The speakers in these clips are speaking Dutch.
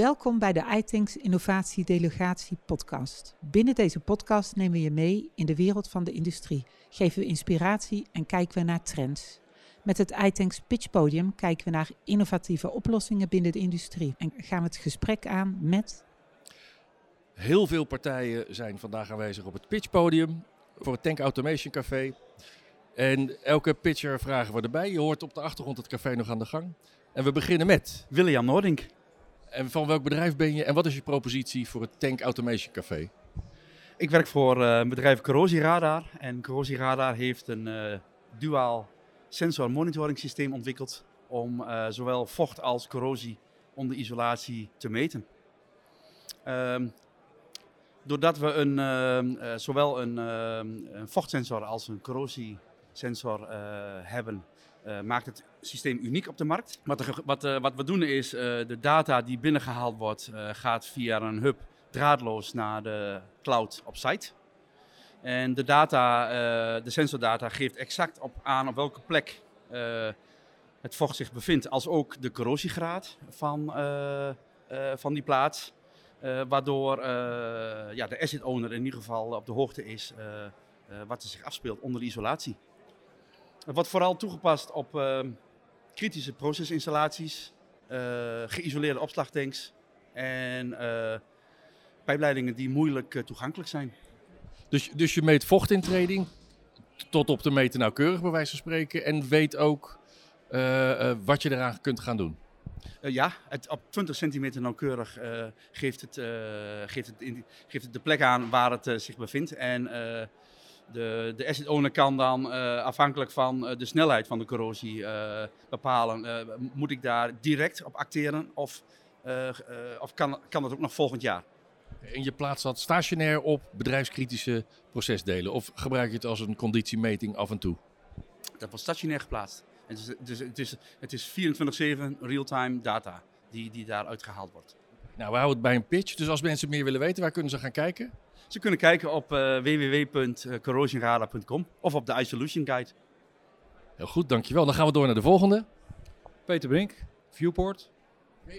Welkom bij de iThinks Innovatie Delegatie podcast. Binnen deze podcast nemen we je mee in de wereld van de industrie, geven we inspiratie en kijken we naar trends. Met het iThinks Pitch Podium kijken we naar innovatieve oplossingen binnen de industrie en gaan we het gesprek aan met... Heel veel partijen zijn vandaag aanwezig op het pitchpodium voor het Tank Automation Café. En elke pitcher vragen we erbij. Je hoort op de achtergrond het café nog aan de gang. En we beginnen met... William Noordink. En van welk bedrijf ben je en wat is je propositie voor het Tank Automation Café? Ik werk voor uh, bedrijf Corrosieradar. En Corrosieradar heeft een uh, duaal sensor monitoring systeem ontwikkeld om uh, zowel vocht als corrosie onder isolatie te meten. Um, doordat we een, uh, zowel een, uh, een, vochtsensor als een corrosiesensor hebben, maakt het systeem uniek op de markt. Wat, wat, wat we doen is, de data die binnengehaald wordt, gaat via een hub draadloos naar de cloud op site. En de, data, de sensordata geeft exact op aan op welke plek het vocht zich bevindt, als ook de corrosiegraad van, van die plaats. Uh, waardoor uh, ja, de asset owner in ieder geval op de hoogte is uh, wat er zich afspeelt onder de isolatie. Het wordt vooral toegepast op ehm, kritische procesinstallaties, geïsoleerde opslagtanks en pijpleidingen die moeilijk toegankelijk zijn. Dus, dus je meet vochtintreding tot op de meter nauwkeurig bij wijze van spreken en weet ook wat je eraan kunt gaan doen? Uh, ja, het, op 20 centimeter nauwkeurig uh, geeft, het, uh, geeft, het in, geeft het de plek aan waar het zich bevindt. En de, de asset owner kan dan afhankelijk van de snelheid van de corrosie bepalen. moet ik daar direct op acteren of, of kan, kan dat ook nog volgend jaar? En je plaatst dat stationair op bedrijfskritische procesdelen? Of gebruik je het als een conditiemeting af en toe? Dat wordt stationair geplaatst. Het is, het is, het is, het is 24-7 real-time data die, die daaruit gehaald wordt. Nou, we houden het bij een pitch. Dus als mensen meer willen weten, waar kunnen ze gaan kijken? Ze kunnen kijken op uh, www.corrosionradar.com of op de iSolution Guide. Heel goed, dankjewel. Dan gaan we door naar de volgende. Peter Brink, Viewport.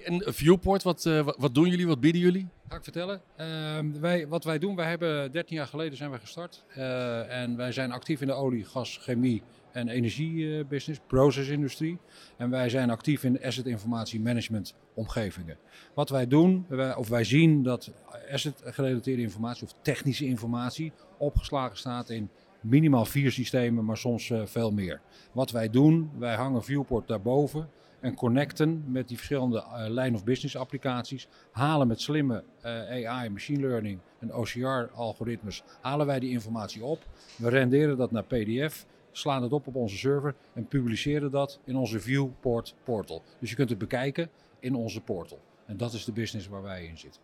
En Viewport, wat, uh, wat doen jullie, wat bieden jullie? Ga ik vertellen. Uh, wij, wat wij doen, wij hebben 13 jaar geleden zijn we gestart. Uh, en wij zijn actief in de olie, gas, chemie en energiebusiness, processindustrie. En wij zijn actief in asset informatie management omgevingen. Wat wij doen, of wij zien dat asset gerelateerde informatie of technische informatie opgeslagen staat in minimaal vier systemen, maar soms uh, veel meer. Wat wij doen, wij hangen Viewport daarboven en connecten met die verschillende uh, line of business applicaties. Halen met slimme uh, AI, machine learning en OCR-algoritmes, halen wij die informatie op. We renderen dat naar PDF slaan het op op onze server en publiceren dat in onze Viewport portal. Dus je kunt het bekijken in onze portal. En dat is de business waar wij in zitten.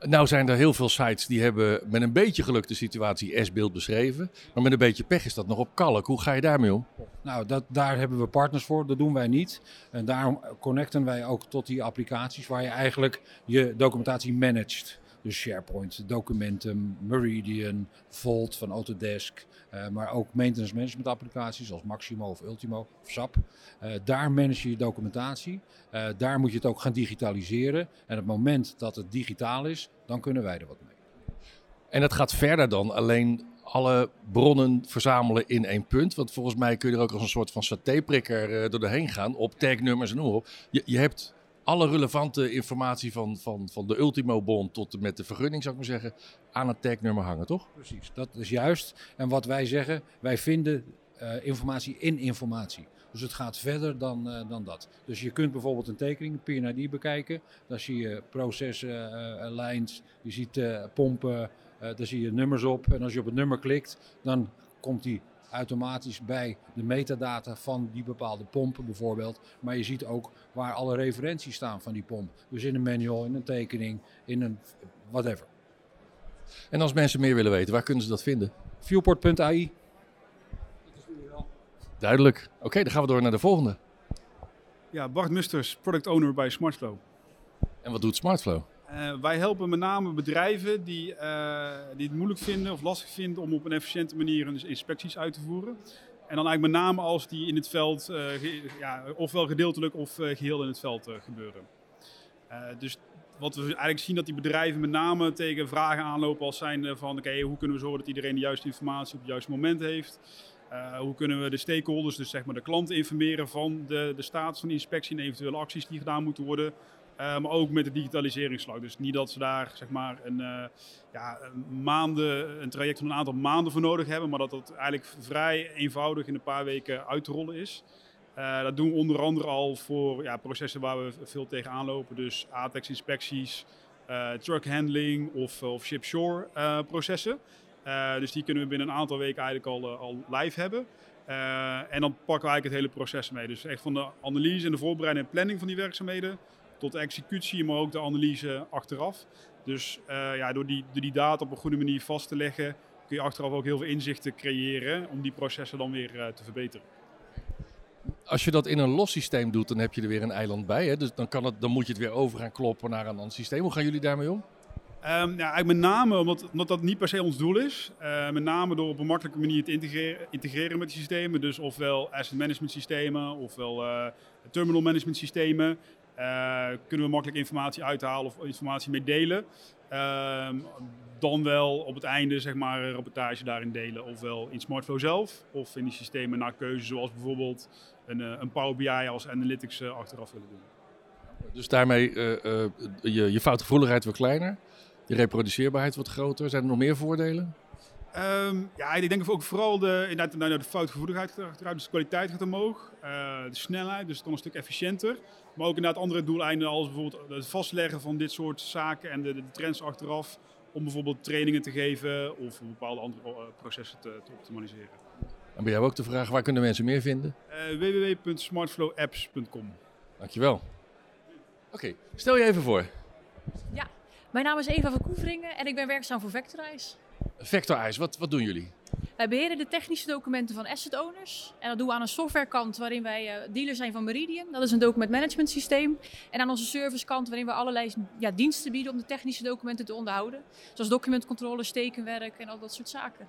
Nou zijn er heel veel sites die hebben met een beetje geluk de situatie S-beeld beschreven. Maar met een beetje pech is dat nog op kalk. Hoe ga je daarmee om? Nou, dat, daar hebben we partners voor. Dat doen wij niet. En daarom connecten wij ook tot die applicaties waar je eigenlijk je documentatie managt. Dus SharePoint, Documentum, Meridian, Vault van Autodesk. Uh, maar ook maintenance management applicaties zoals Maximo of Ultimo of SAP. Uh, daar manage je documentatie. Uh, daar moet je het ook gaan digitaliseren. En op het moment dat het digitaal is, dan kunnen wij er wat mee. En dat gaat verder dan alleen alle bronnen verzamelen in één punt. Want volgens mij kun je er ook als een soort van satéprikker door doorheen gaan op tagnummers en noem op. Je, je hebt alle relevante informatie van, van, van de Ultimo-bond tot en met de vergunning, zou ik maar zeggen, aan het tagnummer hangen, toch? Precies, dat is juist. En wat wij zeggen, wij vinden uh, informatie in informatie. Dus het gaat verder dan, uh, dan dat. Dus je kunt bijvoorbeeld een tekening, PNID bekijken. Daar zie je processen, lines, je ziet pompen, daar zie je nummers op. En als je op het nummer klikt, dan komt die automatisch bij de metadata van die bepaalde pompen bijvoorbeeld. Maar je ziet ook waar alle referenties staan van die pomp. Dus in een manual, in een tekening, in een whatever. En als mensen meer willen weten, waar kunnen ze dat vinden? Viewport.ai. Duidelijk. Oké, okay, dan gaan we door naar de volgende. Ja, Bart Musters, product owner bij Smartflow. En wat doet Smartflow? Uh, wij helpen met name bedrijven die, uh, die het moeilijk vinden of lastig vinden om op een efficiënte manier inspecties uit te voeren. En dan eigenlijk met name als die in het veld, uh, ja, ofwel gedeeltelijk of geheel in het veld gebeuren. dus wat we eigenlijk zien dat die bedrijven met name tegen vragen aanlopen als zijn van oké, hoe kunnen we zorgen dat iedereen de juiste informatie op het juiste moment heeft. Hoe kunnen we de stakeholders, dus zeg maar de klanten, informeren van de, de status van de inspectie en eventuele acties die gedaan moeten worden. Uh, maar ook met de digitaliseringsslag. Dus niet dat ze daar zeg maar een, uh, ja, maanden, een traject van een aantal maanden voor nodig hebben, maar dat dat eigenlijk vrij eenvoudig in een paar weken uit te rollen is. Uh, dat doen we onder andere al voor ja, processen waar we veel tegenaan lopen. Dus ATEX-inspecties, truck handling of, of ship-shore processen. dus die kunnen we binnen een aantal weken eigenlijk al, al live hebben. en dan pakken we eigenlijk het hele proces mee. Dus echt van de analyse en de voorbereiding en planning van die werkzaamheden tot de executie, maar ook de analyse achteraf. Dus uh, ja, door die, door die data op een goede manier vast te leggen, kun je achteraf ook heel veel inzichten creëren om die processen dan weer uh, te verbeteren. Als je dat in een los systeem doet, dan heb je er weer een eiland bij. Hè? Dus dan, kan het, dan moet je het weer over gaan kloppen naar een ander systeem. Hoe gaan jullie daarmee om? Um, ja, met name omdat, omdat dat niet per se ons doel is. Uh, met name door op een makkelijke manier te integreren, integreren met die systemen. Dus ofwel asset management systemen, ofwel uh, terminal management systemen. Uh, kunnen we makkelijk informatie uithalen of informatie mee delen. Uh, dan wel op het einde zeg maar, een rapportage daarin delen. Ofwel in Smartflow zelf of in die systemen naar keuze, zoals bijvoorbeeld een, uh, een Power BI als analytics uh, achteraf willen doen. Dus daarmee je, je foutgevoeligheid wordt kleiner, je reproduceerbaarheid wordt groter. Zijn er nog meer voordelen? Um, ja, ik denk ook vooral de, inderdaad, nou, de foutgevoeligheid gaat eruit, dus de kwaliteit gaat omhoog, uh, de snelheid, dus het kan een stuk efficiënter. Maar ook inderdaad andere doeleinden als bijvoorbeeld het vastleggen van dit soort zaken en de, de trends achteraf. Om bijvoorbeeld trainingen te geven of bepaalde andere uh, processen te, te, optimaliseren. En bij jou ook de vraag, waar kunnen mensen meer vinden? Uh, www.smartflowapps.com Dankjewel. Oké, okay, stel je even voor. Ja, mijn naam is Eva van Koeveringen en ik ben werkzaam voor Vectorize. Vectorize, wat, wat doen jullie? Wij beheren de technische documenten van asset owners. En dat doen we aan een softwarekant waarin wij uh, dealer zijn van Meridian. Dat is een document management systeem. En aan onze servicekant waarin we allerlei ja, diensten bieden om de technische documenten te onderhouden. Zoals documentcontrole, stekenwerk en al dat soort zaken.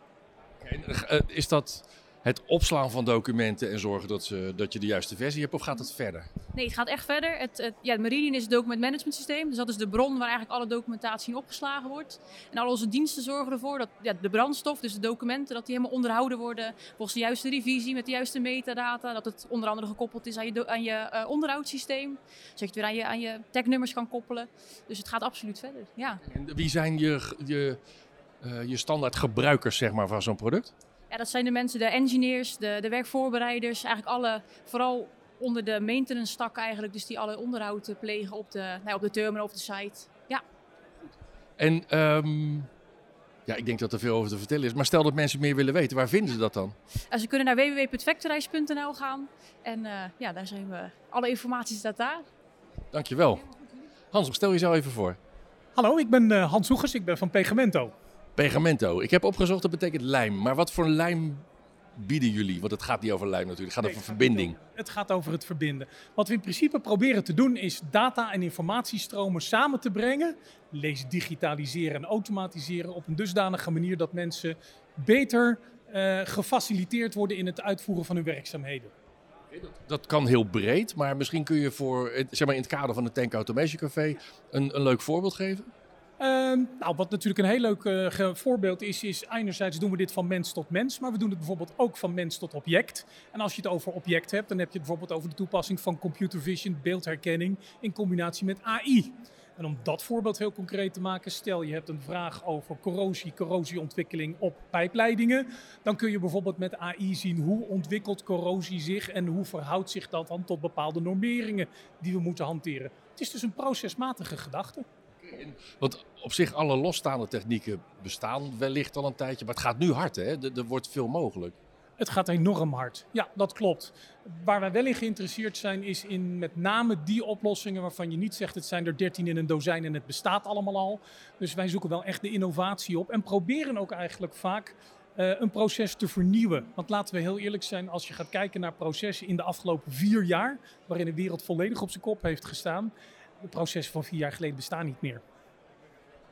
Okay, uh, is dat het opslaan van documenten en zorgen dat, ze, dat je de juiste versie hebt? Of gaat het verder? Nee, het gaat echt verder. Het, het, ja, Meridian is het document management systeem. Dus dat is de bron waar eigenlijk alle documentatie in opgeslagen wordt. En al onze diensten zorgen ervoor dat ja, de brandstof, dus de documenten, dat die helemaal onderhouden worden. Volgens de juiste revisie, met de juiste metadata. Dat het onder andere gekoppeld is aan je, aan je uh, onderhoudssysteem. Zodat je het weer aan je, aan je tagnummers kan koppelen. Dus het gaat absoluut verder, ja. En wie zijn je, je, uh, je standaard gebruikers zeg maar, van zo'n product? Ja, dat zijn de mensen, de engineers, de, de werkvoorbereiders, eigenlijk alle, vooral onder de maintenance stak eigenlijk, dus die alle onderhoud plegen op de, nou, op de terminal of de site. Ja. En um, ja, ik denk dat er veel over te vertellen is, maar stel dat mensen meer willen weten, waar vinden ze dat dan? Ja, ze kunnen naar www.factorize.nl gaan en uh, ja, daar zijn we, alle informatie staat daar. Dankjewel. Hans, stel jezelf even voor. Hallo, ik ben uh, Hans Hoegers, ik ben van Pegamento. Pegamento. Ik heb opgezocht, dat betekent lijm. Maar wat voor lijm bieden jullie? Want het gaat niet over lijm natuurlijk, het gaat over verbinding. Het gaat over het verbinden. Wat we in principe proberen te doen is data en informatiestromen samen te brengen. Lees digitaliseren en automatiseren op een dusdanige manier dat mensen beter uh, gefaciliteerd worden in het uitvoeren van hun werkzaamheden. Dat, dat, kan heel breed, maar misschien kun je voor, zeg maar in het kader van het Tank Automation Café een, een leuk voorbeeld geven? Uh, nou, wat natuurlijk een heel leuk uh, voorbeeld is, is enerzijds doen we dit van mens tot mens, maar we doen het bijvoorbeeld ook van mens tot object. En als je het over object hebt, dan heb je het bijvoorbeeld over de toepassing van computer vision, beeldherkenning in combinatie met AI. En om dat voorbeeld heel concreet te maken, stel je hebt een vraag over corrosie, corrosieontwikkeling op pijpleidingen. Dan kun je bijvoorbeeld met AI zien hoe ontwikkelt corrosie zich en hoe verhoudt zich dat dan tot bepaalde normeringen die we moeten hanteren. Het is dus een procesmatige gedachte. Want op zich, alle losstaande technieken bestaan wellicht al een tijdje, maar het gaat nu hard, hè? Er, wordt veel mogelijk. Het gaat enorm hard. Ja, dat klopt. Waar wij wel in geïnteresseerd zijn, is in met name die oplossingen waarvan je niet zegt het zijn er 13 in een dozijn en het bestaat allemaal al. Dus wij zoeken wel echt de innovatie op en proberen ook eigenlijk vaak uh, een proces te vernieuwen. Want laten we heel eerlijk zijn, als je gaat kijken naar processen in de afgelopen vier jaar, waarin de wereld volledig op zijn kop heeft gestaan, de processen van vier jaar geleden bestaan niet meer.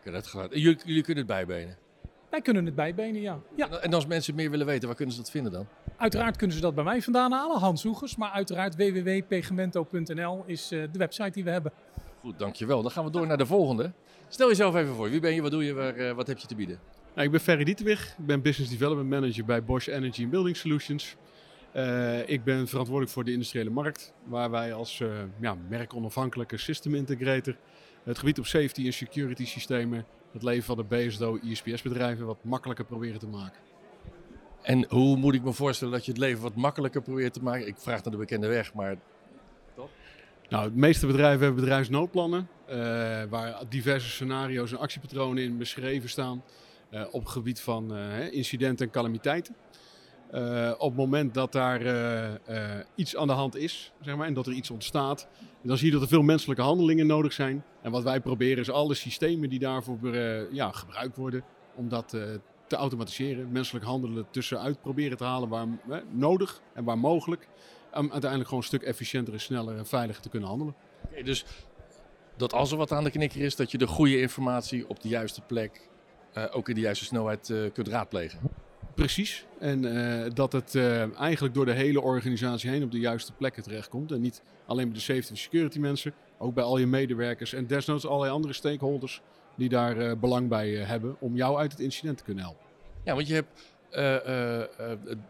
Dat gaat. Jullie, jullie kunnen het bijbenen? Wij kunnen het bijbenen, ja. ja. En als mensen meer willen weten, waar kunnen ze dat vinden dan? Uiteraard kunnen ze dat bij mij vandaan halen, Hans Oegers. Maar uiteraard www.pegamento.nl is uh, de website die we hebben. Goed, dankjewel. Dan gaan we door naar de volgende. Stel jezelf even voor. Wie ben je? Wat doe je? Waar, eh, wat heb je te bieden? Nou, ik ben Ferry Dieterwig. Ik ben Business Development Manager bij Bosch Energy and Building Solutions. Eh, ik ben verantwoordelijk voor de industriële markt, waar wij als uh, ja, merkonafhankelijke system integrator het gebied op safety en security systemen, het leven van de BSDO ISPS bedrijven wat makkelijker proberen te maken. En hoe moet ik me voorstellen dat je het leven wat makkelijker probeert te maken? Ik vraag naar de bekende weg, maar nou, de meeste bedrijven hebben bedrijfsnoodplannen, uh, waar diverse scenario's en actiepatronen in beschreven staan op het gebied van incidenten en calamiteiten. Op het moment dat daar iets aan de hand is, zeg maar, en dat er iets ontstaat, dan zie je dat er veel menselijke handelingen nodig zijn. En wat wij proberen is alle systemen die daarvoor ja, gebruikt worden, om dat te automatiseren, menselijk handelen tussenuit proberen te halen waar nodig en waar mogelijk om uiteindelijk gewoon een stuk efficiënter en sneller en veiliger te kunnen handelen. Dus dat als er wat aan de knikker is, dat je de goede informatie op de juiste plek, ook in de juiste snelheid kunt raadplegen. Precies. En uh, dat het eigenlijk door de hele organisatie heen op de juiste plekken terechtkomt. En niet alleen bij de safety en security mensen, ook bij al je medewerkers en desnoods allerlei andere stakeholders die daar belang bij hebben om jou uit het incident te kunnen helpen. Ja, want je hebt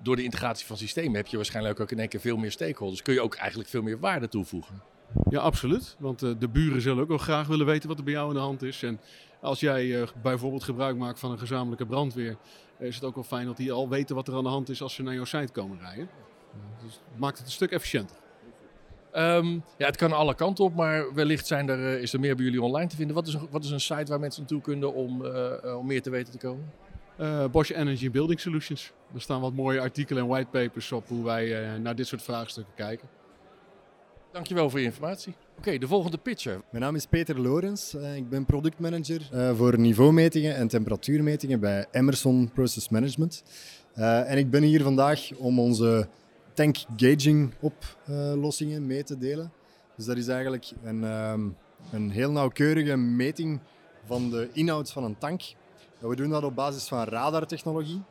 door de integratie van systemen heb je waarschijnlijk ook in één keer veel meer stakeholders. Kun je ook eigenlijk veel meer waarde toevoegen? Ja, absoluut. Want de buren zullen ook wel graag willen weten wat er bij jou aan de hand is. En als jij bijvoorbeeld gebruik maakt van een gezamenlijke brandweer, is het ook wel fijn dat die al weten wat er aan de hand is als ze naar jouw site komen rijden. Dus het maakt het een stuk efficiënter. Um, ja, het kan alle kanten op, maar wellicht zijn er, is er meer bij jullie online te vinden. Wat is een, wat is een site waar mensen naartoe kunnen om, om meer te weten te komen? Uh, Bosch Energy Building Solutions. Er staan wat mooie artikelen en whitepapers op hoe wij uh, naar dit soort vraagstukken kijken. Dankjewel voor je informatie. Oké, de volgende pitcher. Mijn naam is Peter Lorens. Uh, ik ben productmanager voor niveaumetingen en temperatuurmetingen bij Emerson Process Management. en ik ben hier vandaag om onze tank gaging oplossingen mee te delen. Dus dat is eigenlijk een, um, een heel nauwkeurige meting van de inhoud van een tank we doen dat op basis van radartechnologie.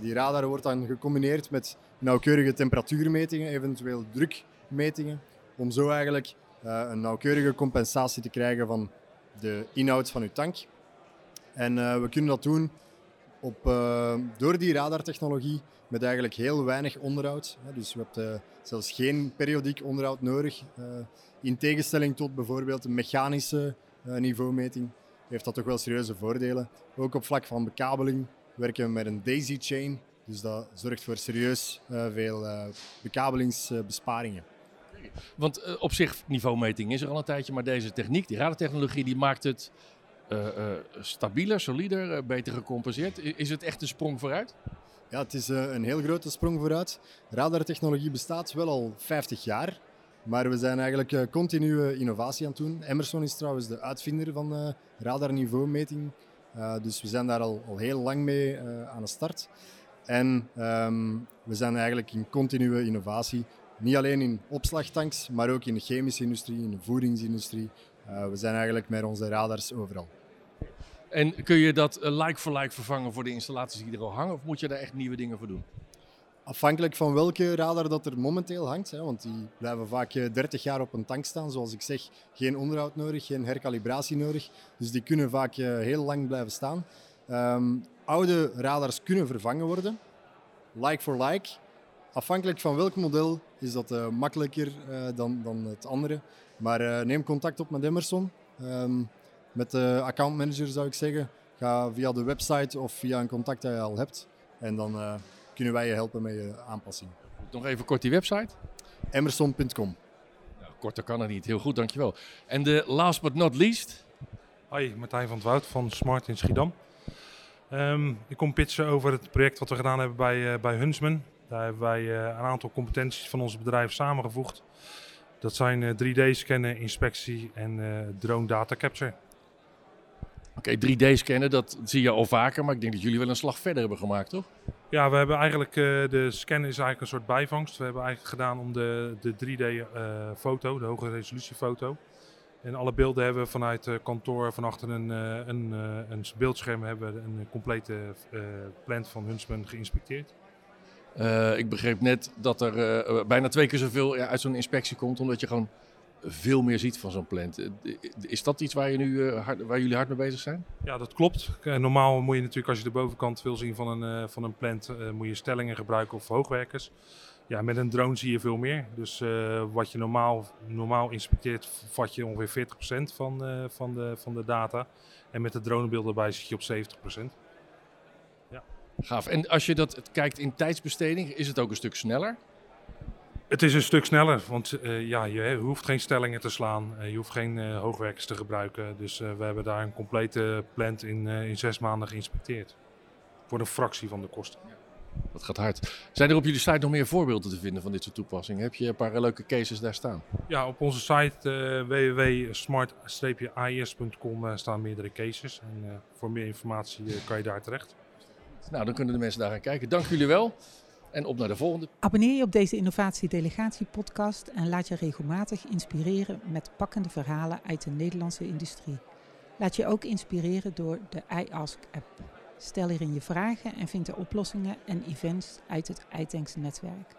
Die radar wordt dan gecombineerd met nauwkeurige temperatuurmetingen, eventueel drukmetingen, om zo eigenlijk uh, een nauwkeurige compensatie te krijgen van de inhoud van uw tank. En uh, we kunnen dat doen op, door die radartechnologie met eigenlijk heel weinig onderhoud. Dus we hebben zelfs geen periodiek onderhoud nodig, in tegenstelling tot bijvoorbeeld een mechanische niveaumeting heeft dat toch wel serieuze voordelen. Ook op vlak van bekabeling werken we met een daisy chain. Dus dat zorgt voor serieus veel bekabelingsbesparingen. Want uh, op zich, niveaumeting is er al een tijdje, maar deze techniek, die radartechnologie, die maakt het stabieler, solider, beter gecompenseerd. Is het echt een sprong vooruit? Ja, het is een heel grote sprong vooruit. Radartechnologie bestaat wel al 50 jaar. Maar we zijn eigenlijk uh, continue innovatie aan het doen. Emerson is trouwens de uitvinder van uh, radarniveaumeting. Uh, dus we zijn daar al, al heel lang mee aan de start. En um, we zijn eigenlijk in continue innovatie. Niet alleen in opslagtanks, maar ook in de chemische industrie, in de voedingsindustrie. we zijn eigenlijk met onze radars overal. En kun je dat like for like vervangen voor de installaties die er al hangen? Of moet je daar echt nieuwe dingen voor doen? Afhankelijk van welke radar dat er momenteel hangt, hè, want die blijven vaak 30 eh, jaar op een tank staan. Zoals ik zeg, geen onderhoud nodig, geen herkalibratie nodig. Dus die kunnen vaak eh, heel lang blijven staan. Um, oude radars kunnen vervangen worden, like for like. Afhankelijk van welk model is dat uh, makkelijker uh, dan, dan het andere. Maar uh, neem contact op met Emerson. Um, met de accountmanager zou ik zeggen. Ga via de website of via een contact dat je al hebt. En dan kunnen wij je helpen met je aanpassing. Nog even kort die website. Emerson.com. Nou, korter kan het niet. Heel goed, dankjewel. En de last but not least. Hoi, Martijn van het Woud van Smart in Schiedam. Um, ik kom pitchen over het project wat we gedaan hebben bij, uh, bij Huntsman. Daar hebben wij uh, een aantal competenties van ons bedrijf samengevoegd. Dat zijn uh, 3D-scannen, inspectie en drone data capture. Oké, okay, 3D-scannen, dat zie je al vaker, maar ik denk dat jullie wel een slag verder hebben gemaakt, toch? Ja, we hebben eigenlijk, uh, de scan is eigenlijk een soort bijvangst. We hebben eigenlijk gedaan om de, de 3D-foto, uh, de hoge resolutiefoto. En alle beelden hebben we vanuit het kantoor, van achter een, uh, een, een beeldscherm, hebben we een complete plant van Huntsman geïnspecteerd. Ik begreep net dat er bijna twee keer zoveel ja, uit zo'n inspectie komt, omdat je gewoon veel meer ziet van zo'n plant. Eh, Is dat iets waar, je nu, eh, waar jullie hard mee bezig zijn? Ja, dat klopt. Eh, Normaal moet je natuurlijk, als je de bovenkant wil zien van een, eh, van een plant, eh, moet je stellingen gebruiken of hoogwerkers. Ja, met een drone zie je veel meer. Dus eh, wat je normaal, normaal inspecteert, vat je ongeveer 40% van, eh, van, de, van de data. En met de dronebeeld erbij zit je op 70%. Gaaf. En als je dat kijkt in tijdsbesteding, is het ook een stuk sneller? Het is een stuk sneller, want eh, ja, je hoeft geen stellingen te slaan. eh, je hoeft geen eh, hoogwerkers te gebruiken. Dus we hebben daar een complete plant in, in zes maanden geïnspecteerd. Voor een fractie van de kosten. Dat gaat hard. Zijn er op jullie site nog meer voorbeelden te vinden van dit soort toepassingen? Heb je een paar leuke cases daar staan? Ja, op onze site www.smart-ais.com eh, staan meerdere cases. En voor meer informatie kan je daar terecht. Nou, dan kunnen de mensen daar gaan kijken. Dank jullie wel. En op naar de volgende. Abonneer je op deze Innovatie Delegatie podcast en laat je regelmatig inspireren met pakkende verhalen uit de Nederlandse industrie. Laat je ook inspireren door de iAsk app. Stel hierin je vragen en vind de oplossingen en events uit het iTanks netwerk.